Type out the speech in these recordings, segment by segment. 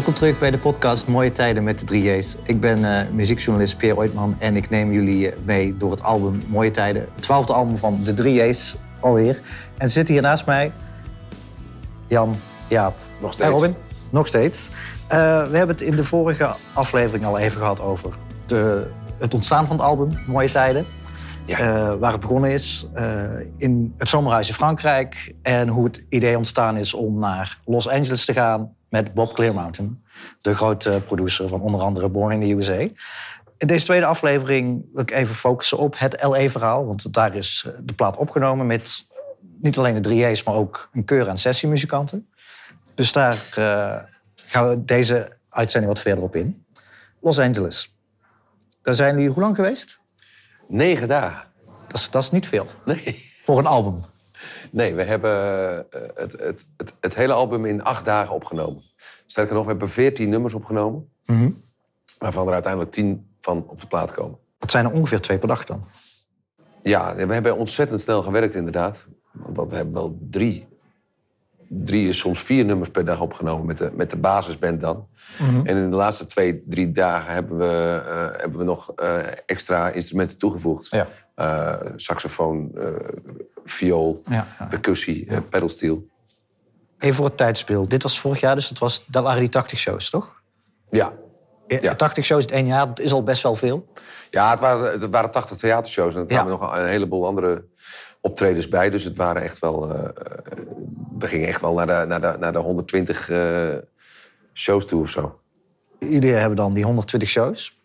Welkom terug bij de podcast Mooie Tijden met de 3J's. Ik ben uh, muziekjournalist Pierre Oitman en ik neem jullie mee door het album Mooie Tijden. Het twaalfde album van de 3J's alweer. En zit hier naast mij Jan, Jaap Nog steeds. en Robin. Nog steeds. Uh, we hebben het in de vorige aflevering al even gehad over de, het ontstaan van het album Mooie Tijden. Ja. Uh, waar het begonnen is in het zomerhuis in Frankrijk. En hoe het idee ontstaan is om naar Los Angeles te gaan met Bob Clearmountain. De grote producer van onder andere Born in the USA. In deze tweede aflevering wil ik even focussen op het LA-verhaal. Want daar is de plaat opgenomen met niet alleen de 3J's, maar ook een keur aan sessiemuzikanten. Dus daar uh, gaan we deze uitzending wat verder op in. Los Angeles. Daar zijn jullie hoe lang geweest? Negen dagen. Dat is, dat is niet veel. Nee. Voor een album. Nee, we hebben uh, het, het, het, het, hele album in acht dagen opgenomen. Sterker nog, we hebben veertien nummers opgenomen. Mm -hmm. Waarvan er uiteindelijk tien van op de plaat komen. Dat zijn er ongeveer twee per dag dan? Ja, we hebben ontzettend snel gewerkt inderdaad. Want we hebben wel drie, drie, soms vier nummers per dag opgenomen met de, met de basisband dan. Mhm. Mm -hmm. En in de laatste twee, drie dagen hebben we, uh, hebben we nog uh, extra instrumenten toegevoegd. Ja. Uh, saxofoon, viool, ja, ja. percussie, ja. pedalsteel. Even voor het tijdsbeeld. Dit was vorig jaar, dus dat, was, dat waren die 80 shows, toch? Ja. ja. 80 shows in één jaar, dat is al best wel veel. Ja, het waren, het waren 80 theatershows. En er kwamen nog een heleboel andere optredens bij. Dus het waren echt wel... Uh, we gingen echt wel naar de, naar de, naar de 120 uh, shows toe of zo. Jullie hebben dan die 120 shows.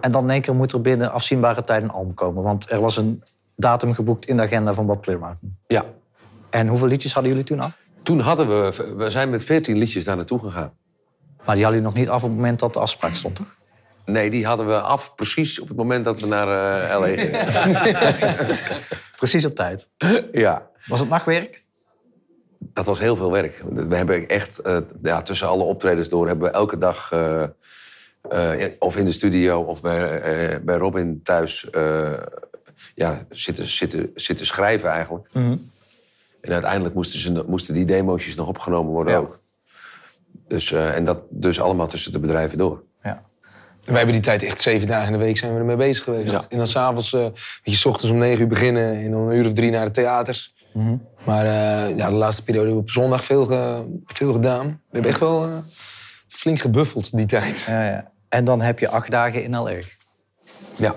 En dan in één keer moet er binnen afzienbare tijd een album komen. Want er was een datum geboekt in de agenda van Bob Clearmountain. Ja. En hoeveel liedjes hadden jullie toen af? Toen hadden we... We zijn met 14 liedjes daar naartoe gegaan. Maar die hadden jullie nog niet af op het moment dat de afspraak stond, toch? Nee, die hadden we af precies op het moment dat we naar uh, L.A. gingen. precies op tijd. Ja. Was het nachtwerk? Dat was heel veel werk. We hebben echt, uh, ja, tussen alle optredens door, hebben we elke dag... Uh, of in de studio of bij, bij Robin thuis ja, zitten, zitten, zitten schrijven eigenlijk. Mm -hmm. En uiteindelijk moesten, ze, moesten die demo's nog opgenomen worden ja. ook. Dus, uh, en dat dus allemaal tussen de bedrijven door. Ja. Wij hebben die tijd echt zeven dagen in de week zijn we ermee bezig geweest. Ja. En dan s'avonds, uh, je, s ochtends om negen uur beginnen en dan een uur of drie naar het theater. Mm -hmm. Maar uh, ja, de laatste periode hebben we op zondag veel, ge, veel gedaan. We hebben echt wel flink gebuffeld die tijd. Ja, ja. En dan heb je acht dagen in LA. Ja.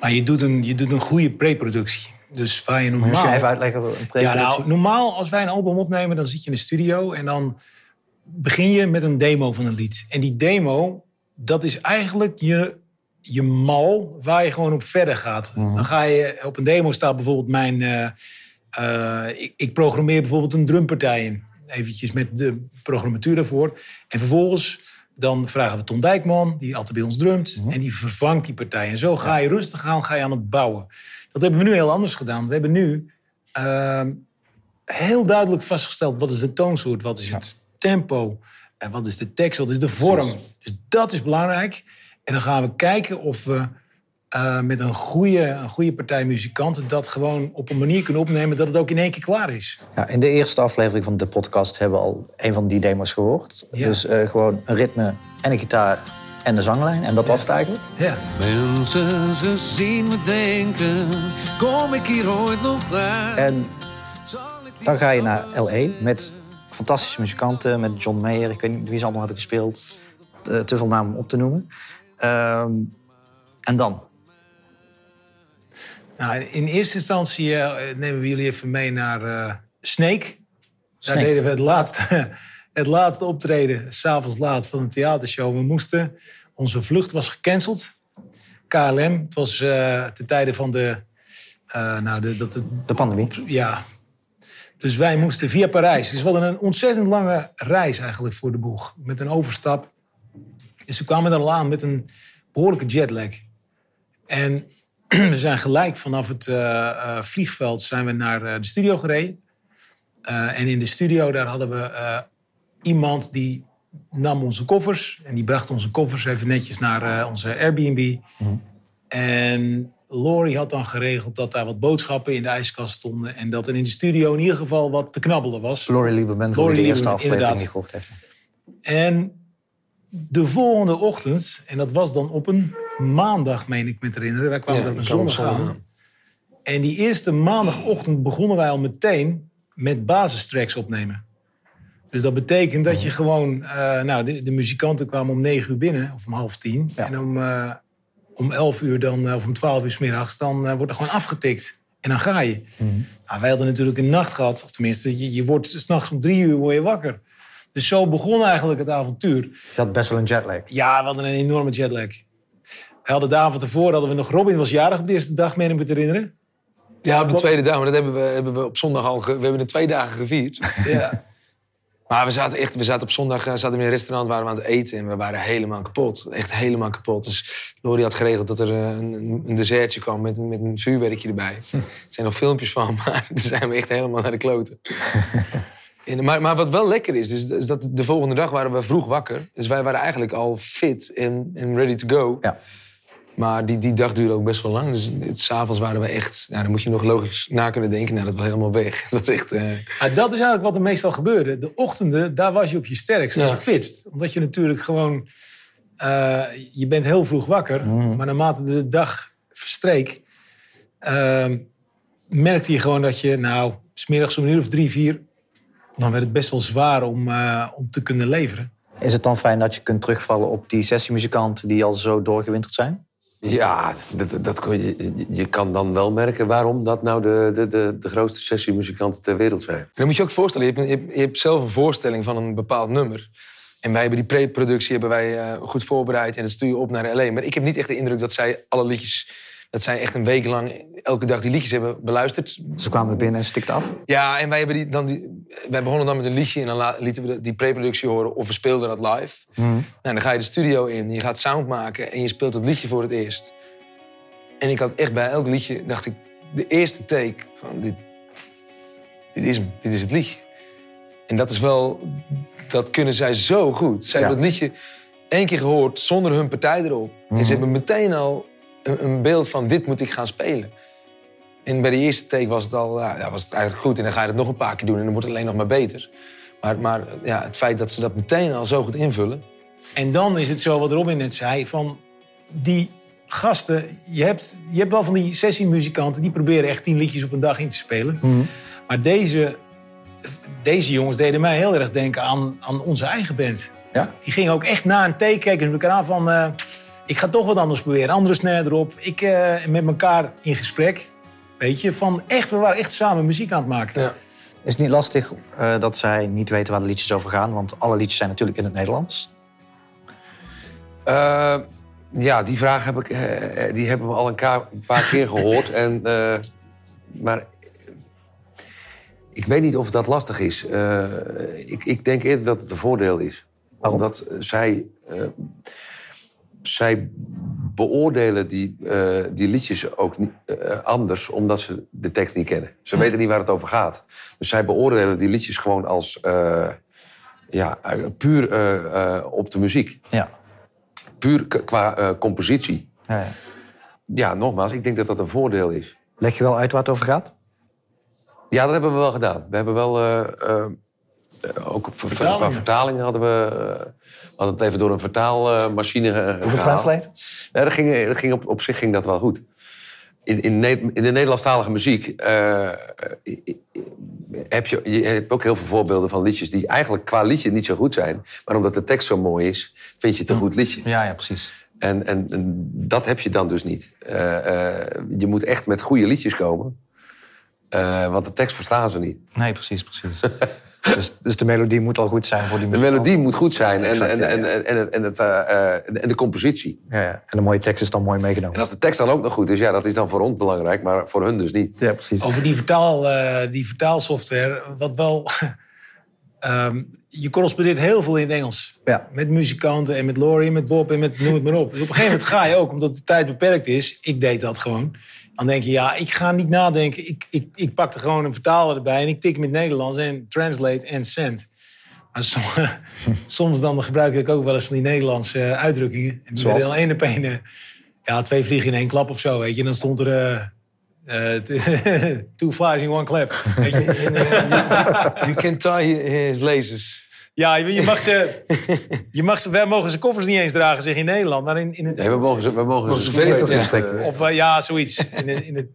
Maar je doet een, je doet een goede pre-productie. Dus waar je normaal... Moet je even uitleggen wat een Ja, nou, normaal als wij een album opnemen, dan zit je in de studio en dan begin je met een demo van een lied. En die demo, dat is eigenlijk je, je mal waar je gewoon op verder gaat. Mhm. Dan ga je, op een demo staat bijvoorbeeld mijn... Uh, uh, ik, ik, programmeer bijvoorbeeld een drumpartij in. Eventjes met de programmatuur daarvoor. En vervolgens dan vragen we Ton Dijkman, die altijd bij ons drumt. Mhm. En die vervangt die partij. En zo ga je rustig aan, ga je aan het bouwen. Dat hebben we nu heel anders gedaan. We hebben nu uh, heel duidelijk vastgesteld... wat is de toonsoort, wat is het tempo... en wat is de tekst, wat is de vorm. Dus dat is belangrijk. En dan gaan we kijken of we uh, met een goede, een goede partij muzikanten... dat gewoon op een manier kunnen opnemen dat het ook in één keer klaar is. Ja, in de eerste aflevering van de podcast hebben we al een van die demos gehoord. Ja. Dus uh, gewoon een ritme en een gitaar en de zanglijn. En dat Ja. was het eigenlijk. Ja. Mensen, ze zien me denken, kom ik hier ooit nog uit? En dan ga je naar L.A. met fantastische muzikanten. Met John Mayer, ik weet niet wie ze allemaal hebben gespeeld. Uh, te veel namen om op te noemen. Uh, en dan? Nou, in eerste instantie uh, nemen we jullie even mee naar uh, Snake. Daar Snake. deden we het laatste, het laatste optreden, s'avonds laat, van een theatershow. We moesten, onze vlucht was gecanceld. KLM, het was uh, ten tijde van de... nou, de, dat De pandemie. ja. Dus wij moesten via Parijs. Dus we hadden een ontzettend lange reis eigenlijk voor de boeg. Met een overstap. Dus we kwamen er al aan met een behoorlijke jetlag. En we zijn gelijk vanaf het uh, uh, vliegveld zijn we naar uh, de studio gereden. En in de studio daar hadden we iemand die nam onze koffers. En die bracht onze koffers even netjes naar onze Airbnb. Mm. En Laurie had dan geregeld dat daar wat boodschappen in de ijskast stonden. En dat er in de studio in ieder geval wat te knabbelen was. Laurie Lieberman, voor de eerste aflevering inderdaad. die gehoord heeft. En de volgende ochtend, en dat was dan op een maandag, meen ik me te herinneren. Wij kwamen Ja, op een zondag aan. En die eerste maandagochtend begonnen wij al meteen met basistracks opnemen. Dus dat betekent dat je gewoon... eh, nou, de, de muzikanten kwamen om negen uur binnen, of om half tien. Ja. En om, eh, om elf uur dan, eh, of om twaalf uur s middags, dan wordt er gewoon afgetikt. En dan ga je. Nou, wij hadden natuurlijk een nacht gehad. Of tenminste, je, je wordt s'nachts om drie uur word je wakker. Dus zo begon eigenlijk het avontuur. Je had best wel een jetlag. Ja, we hadden een enorme jetlag. We hadden de avond ervoor hadden we nog... Robin was jarig op de eerste dag, meen ik me te herinneren. Ja, op de tweede dag. Maar dat hebben we, hebben we op zondag al... ge- we hebben de twee dagen gevierd. Ja. Maar we zaten echt... We zaten op zondag eh, zaten we in een restaurant, waren we aan het eten. En we waren helemaal kapot. Echt helemaal kapot. Dus Lori had geregeld dat er eh, een, een dessertje kwam met, een- met een vuurwerkje erbij. er zijn nog filmpjes van, maar daar zijn we echt helemaal naar de kloten. En, maar, maar wat wel lekker is, is, is dat de volgende dag waren we vroeg wakker. Dus wij waren eigenlijk al fit en, en ready to go. Ja. Maar die, die dag duurde ook best wel lang. Dus s'avonds waren we echt... Ja, dan moet je nog logisch na kunnen denken. Nou, dat was helemaal weg. Dat was echt... eh, Ah, dat is eigenlijk wat er meestal gebeurde. De ochtenden, daar was je op je sterkst Ja. gefitst. Omdat je natuurlijk gewoon... eh, je bent heel vroeg wakker. Maar naarmate de dag verstreek... ehm, merkte je gewoon dat je... Nou, smiddags om een uur of drie, vier... Dan werd het best wel zwaar om, eh, om te kunnen leveren. Is het dan fijn dat je kunt terugvallen op die sessiemuzikanten die al zo doorgewinterd zijn? Ja, dat, dat kon je, je kan dan wel merken waarom dat nou de, de, de, de grootste sessiemuzikanten ter wereld zijn. Dan moet je ook voorstellen, je hebt, je, hebt, je hebt zelf een voorstelling van een bepaald nummer. En wij hebben die pre-productie hebben wij, eh, goed voorbereid en dat stuur je op naar L.A. Maar ik heb niet echt de indruk dat zij alle liedjes... dat zij echt een week lang elke dag die liedjes hebben beluisterd. Ze kwamen binnen en stikte af. Ja, en wij, hebben die, dan die, wij begonnen dan met een liedje en dan lieten we die pre-productie horen of we speelden dat live. Nou, dan ga je de studio in, je gaat sound maken en je speelt het liedje voor het eerst. En ik had echt bij elk liedje, dacht ik, de eerste take van dit, dit is dit is het liedje. En dat is wel, dat kunnen zij zo goed. Zij Ja. hebben het liedje één keer gehoord zonder hun partij erop. En ze hebben meteen al een, een beeld van dit moet ik gaan spelen. En bij de eerste take was het al ja, was het eigenlijk goed. En dan ga je het nog een paar keer doen en dan wordt het alleen nog maar beter. Maar, maar ja, het feit dat ze dat meteen al zo goed invullen. En dan is het zo wat Robin net zei, van die gasten, je hebt, je hebt wel van die sessiemuzikanten, die proberen echt tien liedjes op een dag in te spelen. Maar deze, deze jongens deden mij heel erg denken aan, aan onze eigen band. Ja? Die gingen ook echt na een take kijken ze elkaar aan van, eh, ik ga toch wat anders proberen, andere snare erop. Ik eh, met elkaar in gesprek, weet je, van echt, we waren echt samen muziek aan het maken. Ja. Is het niet lastig eh, dat zij niet weten waar de liedjes over gaan? Want alle liedjes zijn natuurlijk in het Nederlands. Eh, ja, die vraag heb ik, eh, die hebben we al een, ka- een paar keer gehoord. En, eh, maar ik weet niet of dat lastig is. Eh, ik, ik denk eerder dat het een voordeel is. Waarom? Omdat zij, eh, zij beoordelen die, eh, die liedjes ook niet, eh, anders, omdat ze de tekst niet kennen. Ze weten niet waar het over gaat. Dus zij beoordelen die liedjes gewoon als eh, ja, puur op de muziek Ja. puur qua compositie. ja, ja. Ja, nogmaals, ik denk dat dat een voordeel is. Leg je wel uit waar het over gaat? Ja, dat hebben we wel gedaan. We hebben wel ook voor- Vertalingen. qua vertalingen hadden we, eh, we hadden het even door een vertaalmachine uh, Hoeveel translate? Ja, dat ging, dat ging op, op zich ging dat wel goed. In, in, in de Nederlandstalige muziek eh, heb je, je hebt ook heel veel voorbeelden van liedjes die eigenlijk qua liedje niet zo goed zijn. Maar omdat de tekst zo mooi is, vind je het een goed liedje. Ja, ja, precies. En, en, en dat heb je dan dus niet. Eh, eh, je moet echt met goede liedjes komen. Eh, want de tekst verstaan ze niet. Nee, precies, precies. dus, dus de melodie moet al goed zijn voor die De muziek. melodie moet goed zijn en, Exact, en, ja, ja. en, en, en, en het, eh, eh, en de compositie. Ja, ja. En de mooie tekst is dan mooi meegenomen. En als de tekst dan ook nog goed is, ja, dat is dan voor ons belangrijk, maar voor hun dus niet. Ja, precies. Over die, vertaal, eh, die vertaalsoftware, wat wel... ehm, je correspondeert heel veel in het Engels. Ja. Met muzikanten en met Laurie en met Bob en met noem het maar op. Dus op een gegeven moment ga je ook, omdat de tijd beperkt is... Ik deed dat gewoon. Dan denk je, ja, ik ga niet nadenken. Ik, ik, ik pak er gewoon een vertaler erbij en ik tik hem in het Nederlands... en translate en send. Maar soms, soms dan gebruik ik ook wel eens van die Nederlandse eh, uitdrukkingen. En Zoals? één op één... eh, ja, twee vliegen in één klap of zo, weet je. En dan stond er... eh, eh, two flies in one clap. You can tie his lasers Ja, je, je mag ze, je mag ze, wij mogen ze koffers niet eens dragen, zeg in Nederland. Maar in, in het, Nee, we mogen ze, we mogen ze ze veters ja, verstrekken. eh, Of eh, ja, zoiets. In, in het...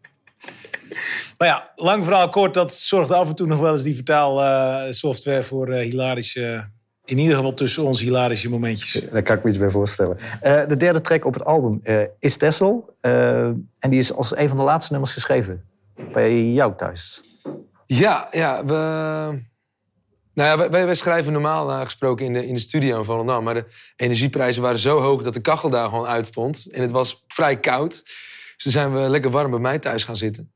Maar ja, lang verhaal kort, dat zorgde af en toe nog wel eens die vertaalsoftware voor eh, hilarische... In ieder geval tussen ons hilarische momentjes. Daar kan ik me iets bij voorstellen. Eh, de derde track op het album eh, is Tessel. Eh, en die is als een van de laatste nummers geschreven. Bij jou thuis. Ja, ja, we... Nou ja, wij- schrijven normaal eh, gesproken in de, in de studio in Volendam. Maar de energieprijzen waren zo hoog dat de kachel daar gewoon uitstond. En het was vrij koud. Dus toen zijn we lekker warm bij mij thuis gaan zitten.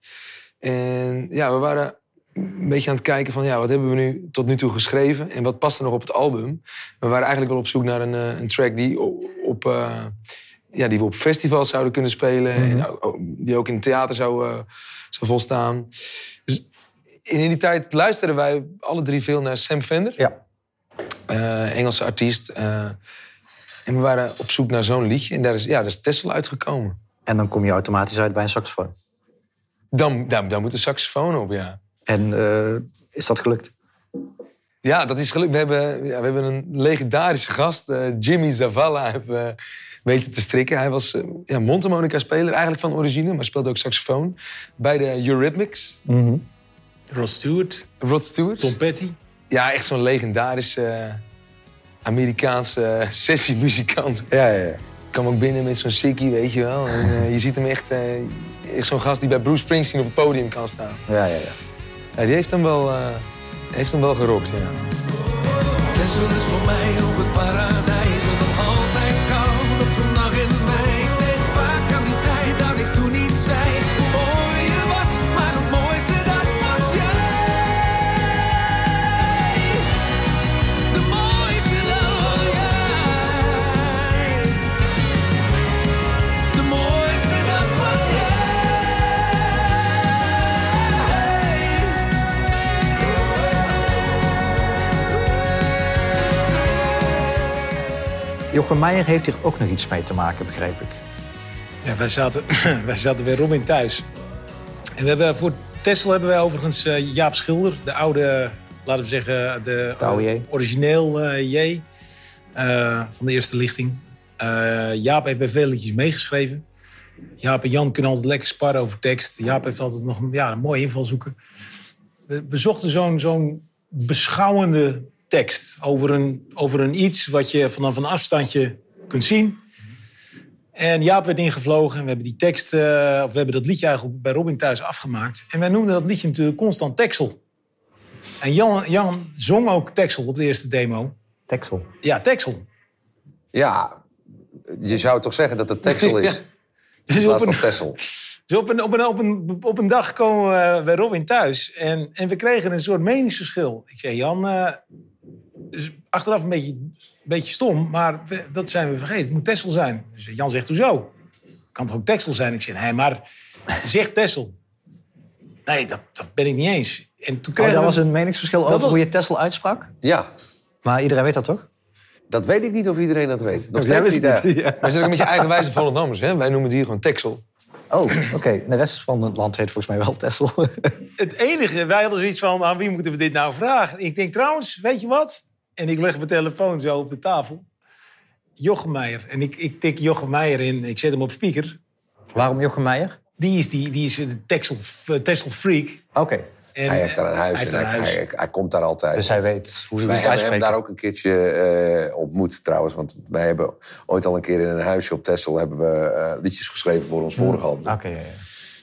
En ja, we waren een beetje aan het kijken van... Ja, wat hebben we nu tot nu toe geschreven? En wat past er nog op het album? We waren eigenlijk wel op zoek naar een, eh, een track die op... eh, ja, die we op festivals zouden kunnen spelen. En ook- ook- die ook in het theater zou, zou volstaan. Dus in die tijd luisterden wij alle drie veel naar Sam Fender. Ja. eh, Engelse artiest. eh, en we waren op zoek naar zo'n liedje. En daar is, ja, daar is Tessel uitgekomen. En dan kom je automatisch uit bij een saxofoon. Dan, dan, dan moet een saxofoon op, ja. En eh, is dat gelukt? Ja, dat is gelukt. We hebben, ja, we hebben een legendarische gast, Jimmy Zavala, hebben we weten te strikken. Hij was eh, ja, mondharmonica-speler eigenlijk van origine, maar speelde ook saxofoon bij de Eurythmics. Rod Stewart, Rod Stewart. Tom Petty. Ja, echt zo'n legendarische eh, Amerikaanse eh, sessiemuzikant. Ja, ja, ja. kwam ook binnen met zo'n sikkie, weet je wel. En, eh, je ziet hem echt, eh, echt zo'n gast die bij Bruce Springsteen op het podium kan staan. ja, ja, ja. Ja, die heeft hem wel, eh, heeft hem wel gerokt, ja. Texel is voor mij nog het paradijs. Meijer heeft hier ook nog iets mee te maken, begreep ik. Ja, wij zaten, wij zaten bij Robin thuis. En we hebben voor Tessel hebben wij overigens eh, Jaap Schilder, de oude, laten we zeggen, de, origineel eh, J eh, van de eerste lichting. Jaap heeft bij veel liedjes meegeschreven. Jaap en Jan kunnen altijd lekker sparren over tekst. Jaap heeft altijd nog een, ja, een mooie invalshoeken. We, we zochten zo'n zo'n beschouwende tekst over een, over een iets wat je vanaf een afstandje kunt zien. En Jaap werd ingevlogen en we hebben die tekst, eh, of we hebben dat liedje eigenlijk bij Robin thuis afgemaakt. En wij noemden dat liedje natuurlijk constant Texel. En Jan, Jan zong ook Texel op de eerste demo. Texel. Ja, Texel. Ja, je zou toch zeggen dat het Texel is. Dus In op een, van Tessel. dus op een, op een, op een, op een dag komen we bij Robin thuis en, en we kregen een soort meningsverschil. Ik zei, Jan, eh, dus achteraf een beetje, een beetje stom, maar we- dat zijn we vergeten. Het moet Texel zijn. Dus Jan zegt, hoezo? Kan toch ook Texel zijn? Ik zei, nee, maar zeg Texel. Nee, dat, dat ben ik niet eens. En toen Oh, daar we- was een meningsverschil over was- hoe je Texel uitsprak. Ja, Maar iedereen weet dat toch? dat weet ik niet of iedereen dat weet. Nog steeds niet. het hè? Wij zijn ook met je eigenwijze Volendammers, hè? Wij noemen het hier gewoon Texel. Oh, oké. De rest van het land heet volgens mij wel Texel. Het enige, wij hadden zoiets van, aan wie moeten we dit nou vragen? Ik denk trouwens, weet je wat? En ik leg mijn telefoon zo op de tafel. Jochem Meijer. En ik, ik tik Jochem Meijer in, ik zet hem op speaker. Waarom Jochem Meijer? Die is, die, die is een Texel, Texel freak. Oké. En, Hij heeft daar een huis hij en heeft hij, een huis. hij, hij komt daar altijd. Dus hij weet hoe ze wij hebben hem daar ook een keertje eh, ontmoet trouwens. Want wij hebben ooit al een keer in een huisje op Texel... hebben we eh, liedjes geschreven voor ons vorige album. Oké, ja, ja.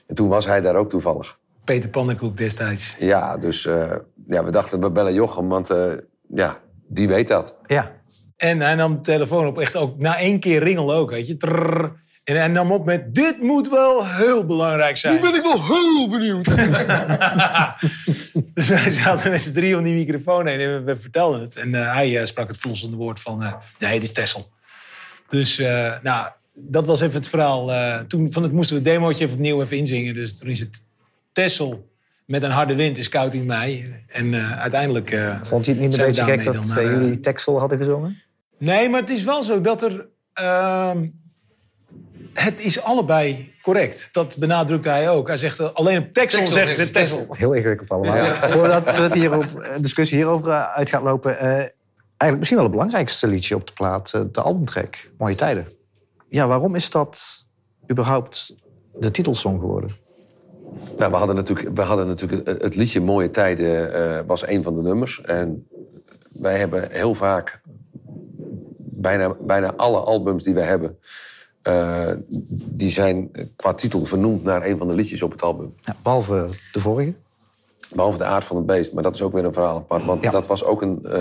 En toen was hij daar ook toevallig. Peter Pannenkoek destijds. Ja, dus eh, ja, we dachten we bellen Jochem, want eh, ja, die weet dat. Ja. En hij nam de telefoon op, echt ook na één keer ringel ook, weet je. Trrr. En hij nam op met, dit moet wel heel belangrijk zijn. Nu ben ik wel heel benieuwd. Dus wij zaten met z'n drie om die microfoon heen en we, vertelden het. En eh, hij eh, sprak het vlossende woord van, eh, nee, het is Tessel. Dus eh, nou, dat was even het verhaal. Eh, toen van het moesten we het demootje even opnieuw even inzingen. Dus toen is het Tessel met een harde wind is koud in mei. En eh, uiteindelijk... eh, Vond hij het niet een beetje gek dat eh, naar, jullie Texel hadden gezongen? Nee, maar het is wel zo dat er... ehm, het is allebei correct. Dat benadrukte hij ook. Hij zegt alleen op Texel Texel zeggen ze Texel. Heel ingewikkeld allemaal. Ja. Voordat het hier op, een discussie hierover uit gaat lopen. eh, eigenlijk misschien wel het belangrijkste liedje op de plaat, de albumtrack, Mooie Tijden. Ja, waarom is dat überhaupt de titelsong geworden? Nou, we hadden natuurlijk, we hadden natuurlijk het, het liedje Mooie Tijden eh, was een van de nummers. En wij hebben heel vaak, bijna, bijna alle albums die we hebben... eh, die zijn qua titel vernoemd naar een van de liedjes op het album. Ja, behalve de vorige. Behalve de aard van het beest. Maar dat is ook weer een verhaal apart. Want Ja. dat was ook een. eh,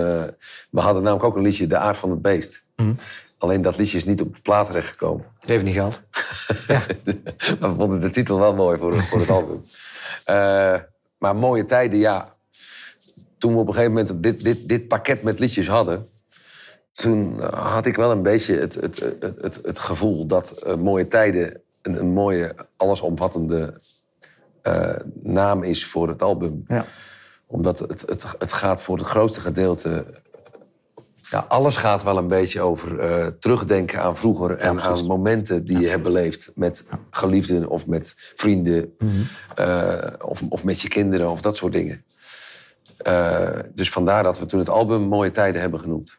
we hadden namelijk ook een liedje, De aard van het beest. Alleen dat liedje is niet op de plaat terechtgekomen. Het heeft niet gehad. maar we vonden de titel wel mooi voor, voor het album. Eh, maar mooie tijden, ja. Toen we op een gegeven moment dit, dit, dit pakket met liedjes hadden. Toen had ik wel een beetje het, het, het, het, het gevoel dat eh, mooie tijden een, een mooie, allesomvattende eh, naam is voor het album Ja. omdat het, het, het gaat voor het grootste gedeelte. Ja, alles gaat wel een beetje over eh, terugdenken aan vroeger en aan momenten die je hebt beleefd met geliefden of met vrienden eh, of, of met je kinderen of dat soort dingen. Eh, dus vandaar dat we toen het album Mooie Tijden hebben genoemd.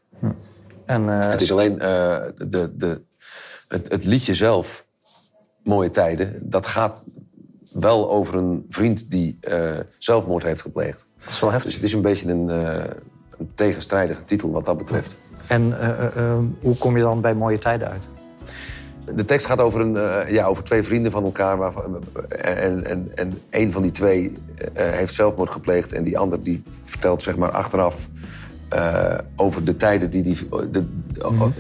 En Het is alleen de, de, het, het liedje zelf, Mooie Tijden, dat gaat wel over een vriend die zelfmoord heeft gepleegd. dat is wel Dus heftig. het is een beetje een, een tegenstrijdige titel wat dat betreft. En eh, eh, eh, hoe kom je dan bij Mooie Tijden uit? De tekst gaat over, een, ja, over twee vrienden van elkaar. Waarvan, en, en, en een van die twee heeft zelfmoord gepleegd. En die ander die vertelt zeg maar achteraf over de tijden die die, de, de-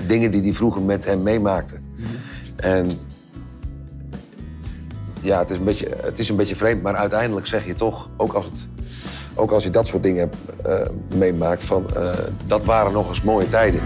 dingen die hij vroeger met hem meemaakte. En ja, het is, een beetje, het is een beetje vreemd, maar uiteindelijk zeg je toch, ook als, het, ook als je dat soort dingen eh, meemaakt, van eh, dat waren nog eens mooie tijden.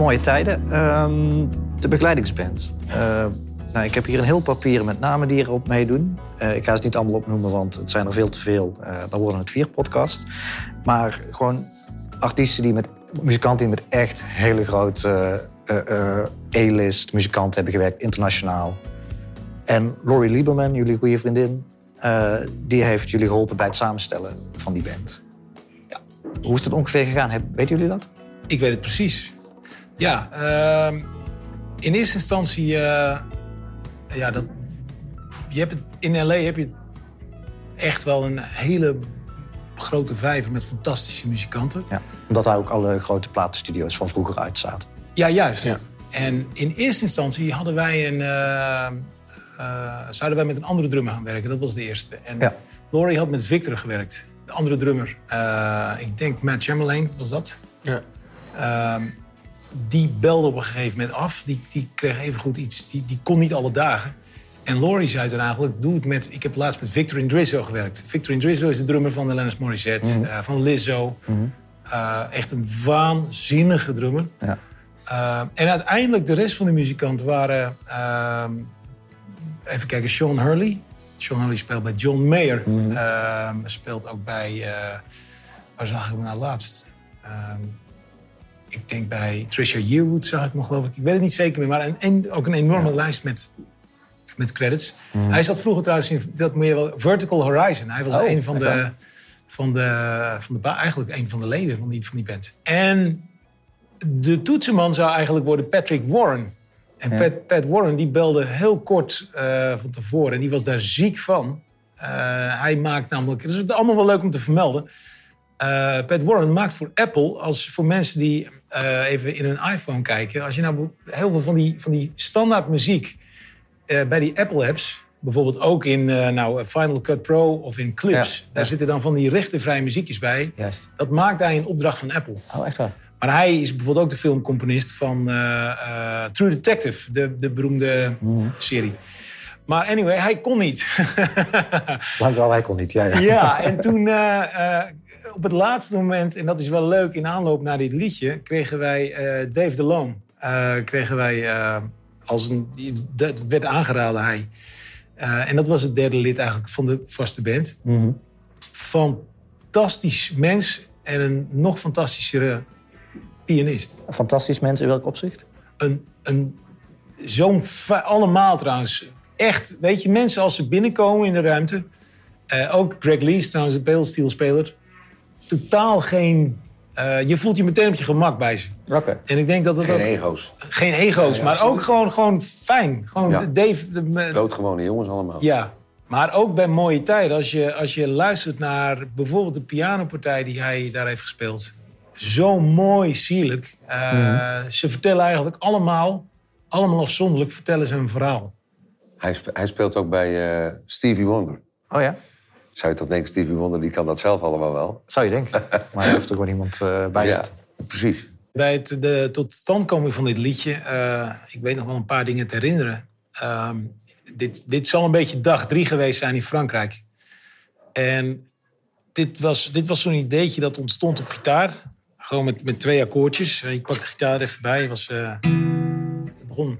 Mooie Tijden. Ehm, de begeleidingsband. Eh, nou, ik heb hier een heel papier met namen die erop meedoen. Eh, ik ga ze niet allemaal opnoemen, want het zijn er veel te veel. Eh, dan worden het vier podcasts. Maar gewoon artiesten die met... Muzikanten die met echt hele grote A-list muzikanten hebben gewerkt, internationaal. En Laurie Lieberman, jullie goede vriendin, die heeft jullie geholpen bij het samenstellen van die band. Hoe is het ongeveer gegaan? Weten jullie dat? Ik weet het precies. Ja, ehm, in eerste instantie, eh, ja, dat, je hebt het, in LA heb je echt wel een hele grote vijver met fantastische muzikanten. Ja. Omdat daar ook alle grote platenstudio's van vroeger uit zaten. Ja, juist. Ja. En in eerste instantie hadden wij een, eh, eh, zouden wij met een andere drummer gaan werken. Dat was de eerste. En Ja. Laurie had met Victor gewerkt. De andere drummer, eh, ik denk Matt Chamberlain was dat. Ja. Ehm, die belde op een gegeven moment af. Die, die kreeg evengoed iets. Die, die kon niet alle dagen. En Laurie zei toen eigenlijk, doe het met... Ik heb laatst met Victor Indrizzo gewerkt. Victor Indrizzo is de drummer van de Lennis Morissette, eh, van Lizzo. Eh, echt een waanzinnige drummer. Ja. Eh, en uiteindelijk de rest van de muzikanten waren... ehm, even kijken, Sean Hurley. Sean Hurley speelt bij John Mayer. Ehm, speelt ook bij... waar zag ik hem nou laatst? Ik denk bij Trisha Yearwood zag ik hem geloof ik. Ik weet het niet zeker meer, maar een, een- ook een enorme lijst met, met credits. Hij zat vroeger trouwens in, dat moet je wel, Vertical Horizon. Hij was Oh, een van de, van de, van de, eigenlijk een van de leden van die, van die band. En de toetsenman zou eigenlijk worden Patrick Warren. En Pat, Pat Warren die belde heel kort eh, van tevoren en die was daar ziek van. Eh, hij maakt namelijk, het is allemaal wel leuk om te vermelden. Eh, Pat Warren maakt voor Apple, als voor mensen die eh, even in hun iPhone kijken, als je nou heel veel van die, van die standaard muziek eh, bij die Apple apps, bijvoorbeeld ook in eh, nou, Final Cut Pro of in Clips, Ja, daar ja. zitten dan van die rechtenvrije muziekjes bij. Juist. Dat maakt hij een opdracht van Apple. Oh, echt waar? Maar hij is bijvoorbeeld ook de filmcomponist van True Detective, de, de beroemde serie. Maar anyway, hij kon niet. Lang wel, hij kon niet. Ja, ja. ja, en toen op het laatste moment, en dat is wel leuk, in aanloop naar dit liedje, kregen wij eh, Dave DeLone. eh kregen wij eh, als een. Dat werd aangeraden, hij. En dat was het derde lid eigenlijk van de vaste band. Fantastisch mens en een nog fantastischere pianist. Fantastisch mensen in welk opzicht? Een, een, zo'n allemaal trouwens. Echt, weet je, mensen als ze binnenkomen in de ruimte. ook Greg Lee is trouwens een pedalsteelspeler. Totaal geen... eh, je voelt je meteen op je gemak bij ze. Oké. En ik denk dat dat Geen ook- ego's. geen ego's, maar ook gewoon, gewoon fijn. Gewoon Ja. Dave, de- Doodgewone jongens allemaal. ja, maar ook bij mooie tijden. Als je, als je luistert naar bijvoorbeeld de pianopartij die hij daar heeft gespeeld. Zo mooi, sierlijk. Eh, Ze vertellen eigenlijk allemaal, allemaal afzonderlijk, vertellen ze een verhaal. Hij speelt ook bij eh, Stevie Wonder. Oh ja? Zou je toch denken, Stevie Wonder die kan dat zelf allemaal wel? Zou je denken. Maar er heeft er gewoon iemand eh, bij Ja, precies. Bij het, de tot standkoming van dit liedje, eh, ik weet nog wel een paar dingen te herinneren. Ehm, dit, dit zal een beetje dag drie geweest zijn in Frankrijk. En dit was, dit was zo'n ideetje dat ontstond op gitaar. Gewoon met, met twee akkoordjes. Ik pak de gitaar er even bij. Het was, eh, het begon.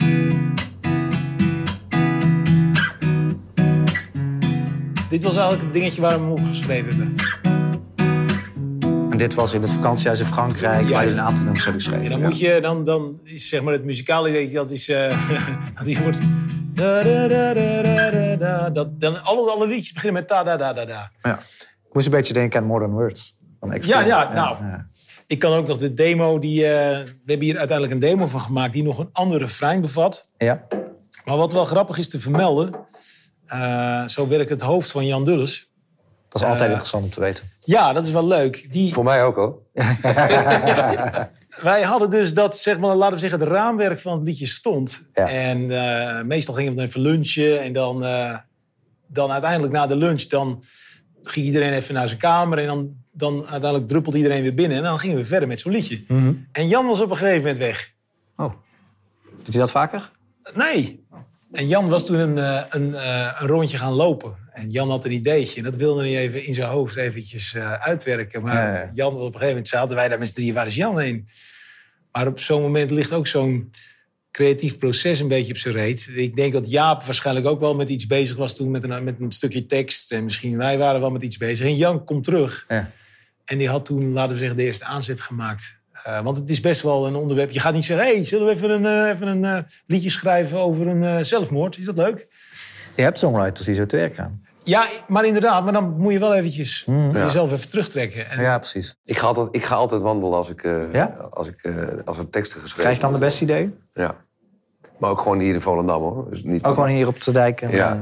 Dit was eigenlijk het dingetje waar we hem opgeschreven hebben. En dit was in het vakantiehuis in Frankrijk, waar je Juist. een aantal nummers hebt geschreven. En dan Ja. moet je, dan, dan is zeg maar het muzikale idee, dat is, eh dat is wordt... Da, da, da, da, da, da, da. Dat, dan alle, alle liedjes beginnen met ta, da, da, da, da. Ja. Ik moest een beetje denken aan Modern Words. Van. Ja, ja, nou. ja. Ik kan ook nog de demo, die, eh, we hebben hier uiteindelijk een demo van gemaakt... die nog een andere refrein bevat. Ja. Maar wat wel grappig is te vermelden... eh, zo werkt het hoofd van Jan Dulles. Dat is altijd Eh, interessant om te weten. Ja, dat is wel leuk. Die, Voor mij ook hoor. Wij hadden dus dat, zeg maar, laten we zeggen, het raamwerk van het liedje stond. Ja. En eh, meestal gingen we dan even lunchen. En dan, eh, dan uiteindelijk na de lunch, dan ging iedereen even naar zijn kamer. En dan, dan uiteindelijk druppelde iedereen weer binnen. En dan gingen we verder met zo'n liedje. En Jan was op een gegeven moment weg. Oh. Doet hij dat vaker? Nee. En Jan was toen een, eh, een, eh, een rondje gaan lopen. En Jan had een ideetje. En dat wilde hij even in zijn hoofd eventjes eh, uitwerken. Maar ja. Jan, op een gegeven moment zaten wij daar met z'n drieën. Waar is Jan heen? Maar op zo'n moment ligt ook zo'n creatief proces een beetje op zijn reet. Ik denk dat Jaap waarschijnlijk ook wel met iets bezig was toen. Met een, met een stukje tekst. En misschien wij waren wel met iets bezig. En Jan komt terug. Ja. En die had toen, laten we zeggen, de eerste aanzet gemaakt. Eh, want het is best wel een onderwerp. Je gaat niet zeggen, hey, zullen we even een, eh, even een eh, liedje schrijven over een eh, zelfmoord? Is dat leuk? Je hebt songwriters die zo te werk gaan. Ja, maar inderdaad. Maar dan moet je wel eventjes jezelf even terugtrekken. En, Ja, precies. Ik ga altijd, ik ga altijd wandelen als, ik, eh, Ja? als, ik, eh, als er teksten geschreven Krijg je dan de beste idee? Ja. Maar ook gewoon hier in Volendam hoor. Dus niet... Ook gewoon hier op de dijk. En, Ja. eh,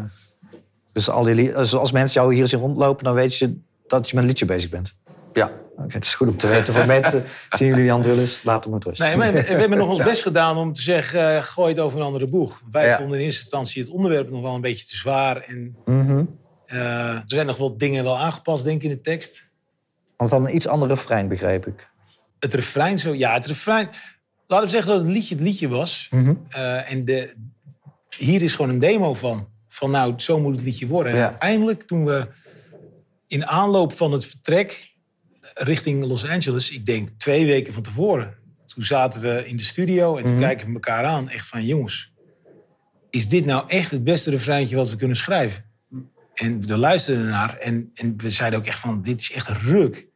dus al die als mensen jou hier zien rondlopen, dan weet je dat je met een liedje bezig bent. Ja. Het is goed om te weten voor mensen. Zien jullie Jan Dulles, laat hem met rust. Nee, maar we, we hebben nog ons best gedaan om te zeggen, eh, gooi het over een andere boeg. Wij Ja. vonden in eerste instantie het onderwerp nog wel een beetje te zwaar. En Mhm. eh, er zijn nog wel dingen wel aangepast, denk ik, in de tekst. Want dan een iets andere refrein, begreep ik. Het refrein zo, ja, het refrein. Laten we zeggen dat het liedje het liedje was. Mhm. Eh, en de, hier is gewoon een demo van. Van nou, zo moet het liedje worden. En uiteindelijk, toen we in aanloop van het vertrek richting Los Angeles, ik denk twee weken van tevoren, toen zaten we in de studio en toen Mhm. kijken we elkaar aan. Echt van, jongens, is dit nou echt het beste refreintje wat we kunnen schrijven? En we luisterden ernaar en, en we zeiden ook echt van, dit is echt ruk.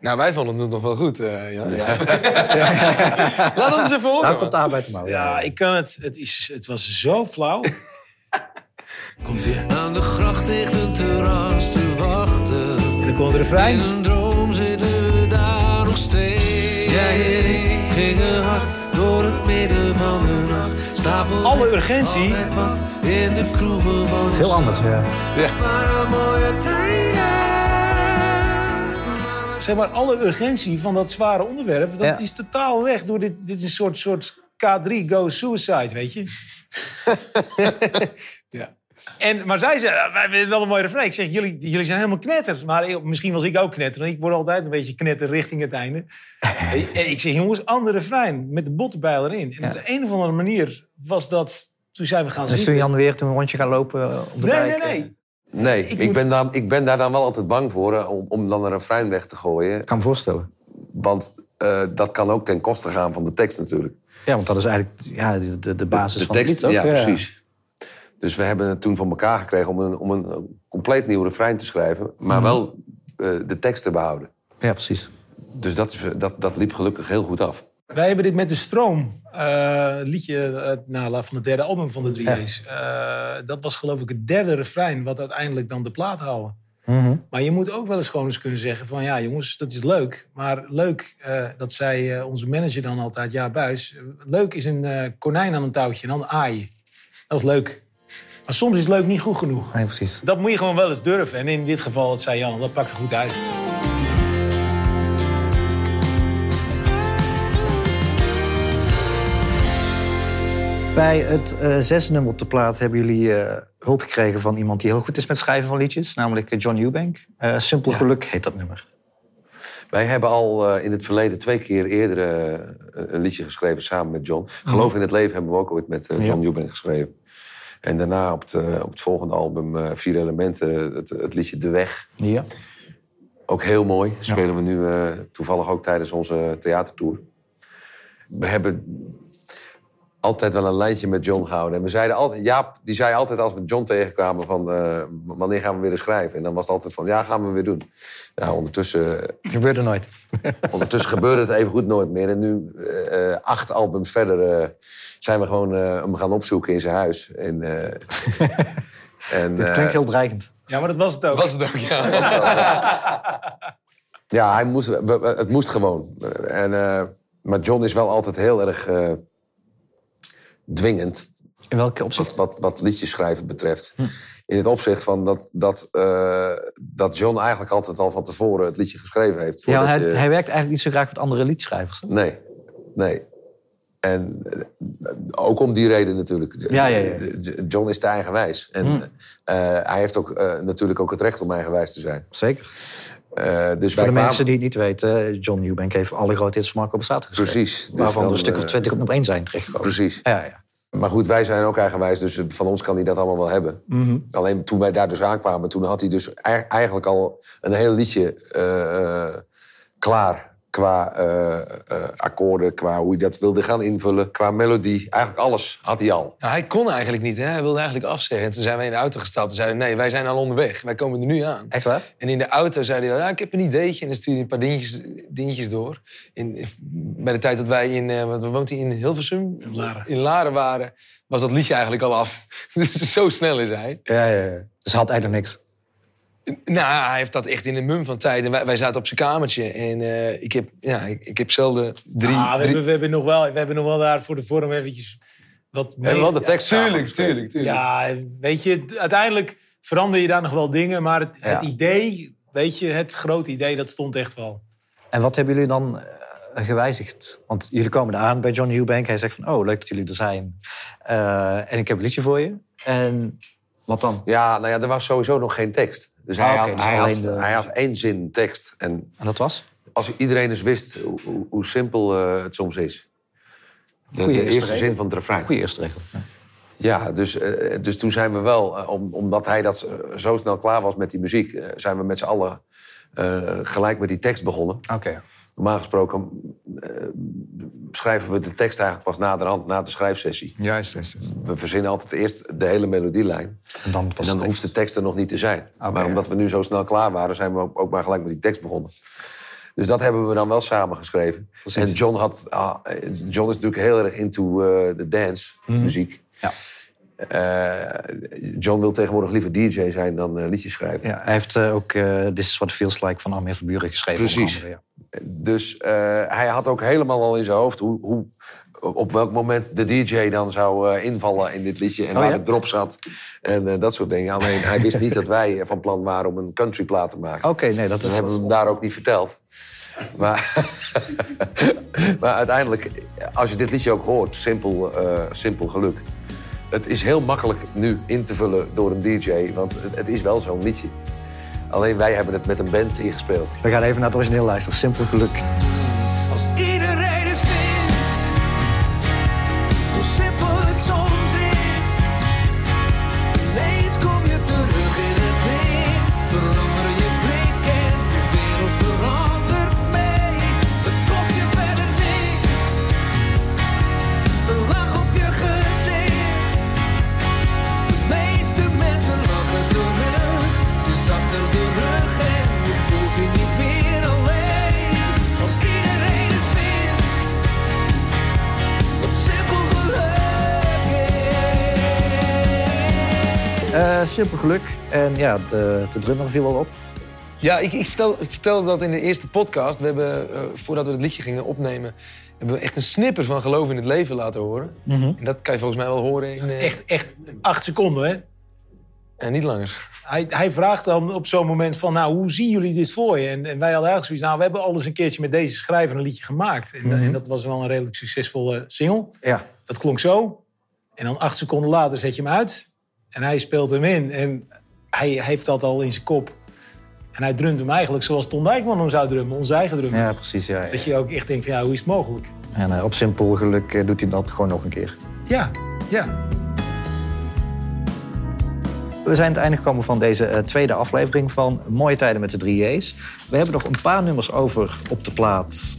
Nou, wij vonden het nog wel goed. eh, ja. Laat dat eens even horen. Nou komt de arbeid te mouwen. Ja, ik kan het. Het, is, het was zo flauw. Komt weer. Aan de gracht ligt een terras te wachten. Dan komt het In refrein. een droom zitten we daar nog steeds. Jij en ik gingen hard door het midden van de nacht. Stapel Alle urgentie. wat in de kroegen van Het is heel anders, ja. Maar een mooie tijden. Zeg maar, alle urgentie van dat zware onderwerp, dat Ja. is totaal weg door dit. Dit is een soort, soort K3 Go Suicide, weet je? Ja. En, maar zij zei, wij vinden het wel een mooie refrein. Ik zeg, jullie, jullie zijn helemaal knetter. Maar ik- misschien was ik ook knetter. Want ik word altijd een beetje knetter richting het einde. en ik zeg, jongens, andere refrein. Met de bottenbijl erin. En op de een of andere manier was dat toen zijn we gaan Dus toen zitten. Jan weer toen een rondje gaan lopen eh, op de Nee, dijk. nee, eh, nee. Nee, ik, moet- ben daar, ik ben daar dan wel altijd bang voor hè, om, om dan een refrein weg te gooien. Ik kan me voorstellen. Want eh, dat kan ook ten koste gaan van de tekst natuurlijk. Ja, want dat is eigenlijk ja, de, de, de basis de van tekst, het lied ook. ja, precies. Dus we hebben het toen van elkaar gekregen om een, om een compleet nieuw refrein te schrijven. Maar wel eh, de tekst te behouden. Ja, precies. Dus dat, is, dat, dat liep gelukkig heel goed af. Wij hebben dit met de stroom, eh, liedje eh, nou, van het derde album van de 3A's. Eh, dat was geloof ik het derde refrein wat uiteindelijk dan de plaat houden. Maar je moet ook wel eens gewoon eens kunnen zeggen van ja jongens, dat is leuk. Maar leuk, eh, dat zei eh, onze manager dan altijd, ja Buis. leuk is een eh, konijn aan een touwtje en dan aaien. Dat is leuk. Maar soms is leuk niet goed genoeg. Nee, precies. Dat moet je gewoon wel eens durven. En in dit geval, dat zei Jan, dat pakt er goed uit. Bij het eh zesde nummer op de plaat hebben jullie eh, hulp gekregen van iemand die heel goed is met schrijven van liedjes, namelijk eh, John Eubank. Eh Simpel Geluk heet dat nummer. Wij hebben al eh, in het verleden twee keer eerder een liedje geschreven samen met John. Geloof in het leven hebben we ook ooit met John Ja. Eubank geschreven. En daarna op het, eh, op het volgende album eh, Vier Elementen, het, het liedje De Weg. Ja. Ook heel mooi. Spelen we nu eh, toevallig ook tijdens onze theatertour. We hebben altijd wel een lijntje met John gehouden. En we zeiden altijd, Jaap die zei altijd als we John tegenkwamen van... wanneer gaan we weer eens schrijven? En dan was het altijd van, ja, gaan we weer doen. Nou, ondertussen, gebeurde nooit. ondertussen gebeurde het even goed nooit meer. En nu, acht albums verder, zijn we gewoon eh, hem gaan opzoeken in zijn huis. En, eh, en, Dit eh, klinkt heel dreigend. Ja, maar dat was het ook. Was het ook, ja. Ja, hij moest, we- we- het moest gewoon. En, eh, maar John is wel altijd heel erg eh, dwingend. In welke opzicht? Wat, wat, wat liedjes schrijven betreft. In het opzicht van dat, dat, eh, dat John eigenlijk altijd al van tevoren het liedje geschreven heeft. Ja, hij, je- hij werkt eigenlijk niet zo graag met andere liedschrijvers. hè? Nee, nee. En eh, ook om die reden natuurlijk. Ja, ja, ja. John is te eigenwijs. En eh, hij heeft ook, eh, natuurlijk ook het recht om eigenwijs te zijn. Zeker. Dus Voor de kwamen- mensen die het niet weten, John Eubank heeft alle grote hits van Marco Borsato geschreven. Precies. Dus waarvan er een stuk of twintig op nummer één zijn terechtgekomen. Precies. Ja, ja. Maar goed, wij zijn ook eigenwijs, dus van ons kan hij dat allemaal wel hebben. Mhm. Alleen toen wij daar dus aankwamen, toen had hij dus ei- eigenlijk al een heel liedje klaar. Qua eh, eh, akkoorden, qua hoe hij dat wilde gaan invullen, qua melodie. Eigenlijk alles had hij al. Nou, hij kon eigenlijk niet, hè? hij wilde eigenlijk afzeggen. En toen zijn we in de auto gestapt en zeiden nee, wij zijn al onderweg. Wij komen er nu aan. Echt waar? En in de auto zei hij, ja, ik heb een ideetje. En dan stuurde hij een paar dingetjes, dingetjes door. In, bij de tijd dat wij in, eh, wat woont hij in Hilversum? In Laren. In Laren waren, was dat liedje eigenlijk al af. dus zo snel is hij. Ja, ja, ja. Dus hij had eigenlijk niks. Nou, hij heeft dat echt in de mum van tijd. En wij, wij zaten op zijn kamertje. En eh, ik, heb, ja, ik, ik heb zelden drie... Ah, we, drie... hebben, we, hebben nog wel, we hebben nog wel daar voor de vorm eventjes wat We hebben wel de tekst Tuurlijk, tuurlijk, tuurlijk. Ja, weet je, uiteindelijk verander je daar nog wel dingen. Maar het, het Ja. idee, weet je, het grote idee, dat stond echt wel. En wat hebben jullie dan eh, gewijzigd? Want jullie komen aan bij John Eubank. Hij zegt van, oh, leuk dat jullie er zijn. Eh, en ik heb een liedje voor je. En wat dan? Ja, nou ja, er was sowieso nog geen tekst. Dus hij, Ah, had, dus hij, had, hij had één zin tekst. En En dat was? als iedereen eens wist hoe, hoe, simpel eh, het soms is. De, eerste zin van het refrein. Goeie eerste regel. Ja. Ja, dus, eh, dus toen zijn we wel, eh, om, omdat hij dat zo snel klaar was met die muziek, zijn we met z'n allen gelijk met die tekst begonnen. Oké. Normaal gesproken eh, schrijven we de tekst eigenlijk pas naderhand, na de schrijfsessie. Juist, juist. We verzinnen altijd eerst de hele melodielijn. En dan En dan hoeft de tekst er nog niet te zijn. Maar omdat we nu zo snel klaar waren, zijn we ook, maar gelijk met die tekst begonnen. Dus dat hebben we dan wel samen geschreven. Precies. En John, had, ah, John is natuurlijk heel erg into eh, de dance, Mhm. muziek. Ja. Eh, John wil tegenwoordig liever DJ zijn dan eh, liedjes schrijven. Ja, hij heeft eh, ook This is What It Feels Like van Armin van Buren geschreven. Precies. andere, ja. Dus hij had ook helemaal al in zijn hoofd hoe, hoe, op welk moment de DJ dan zou invallen in dit liedje. En Oh, waar ja? de drop zat. En dat soort dingen. Alleen hij wist niet dat wij van plan waren om een countryplaat te maken. Oké, nee, dat Dus is... hebben we hem daar ook niet verteld. Maar, maar uiteindelijk, als je dit liedje ook hoort, simpel, simpel geluk. Het is heel makkelijk nu in te vullen door een DJ, want het, het is wel zo'n liedje. Alleen wij hebben het met een band ingespeeld. We gaan even naar het origineel luisteren. Simpel geluk. Als iedereen simpel geluk. En ja, de, de drummer viel wel op. Ja, ik, ik, vertel, ik vertelde dat in de eerste podcast. We hebben, eh, voordat we het liedje gingen opnemen... hebben we echt een snipper van Geloof in het Leven laten horen. En dat kan je volgens mij wel horen in... eh, Echt, echt acht seconden, hè? en niet langer. Hij, hij vraagt dan op zo'n moment van, nou, hoe zien jullie dit voor je? En, en wij hadden eigenlijk zoiets, nou, we hebben al eens een keertje met deze schrijver een liedje gemaakt. En, en dat was wel een redelijk succesvolle single. Ja. Dat klonk zo. En dan acht seconden later zet je hem uit. En hij speelt hem in. En hij heeft dat al in zijn kop. En hij drumt hem eigenlijk zoals Ton Dijkman hem zou drummen. Onze eigen drum. Ja, precies. Ja, ja. Dat je ook echt denkt van, ja, hoe is het mogelijk? En eh, op simpel geluk eh, doet hij dat gewoon nog een keer. Ja, ja. We zijn aan het einde gekomen van deze eh, tweede aflevering van Mooie Tijden met de 3J's. We hebben nog een paar nummers over op de plaat.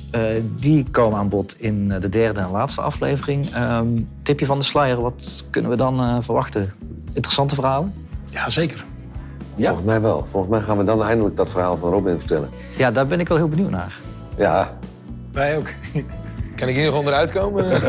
Die komen aan bod in de derde en laatste aflevering. Ehm, tipje van de sluier, wat kunnen we dan verwachten? Interessante verhalen? Ja, zeker. Volgens mij wel. Volgens mij gaan we dan eindelijk dat verhaal van Robin vertellen. Ja, daar ben ik wel heel benieuwd naar. Ja, Wij ook. Kan ik hier nog onderuit komen?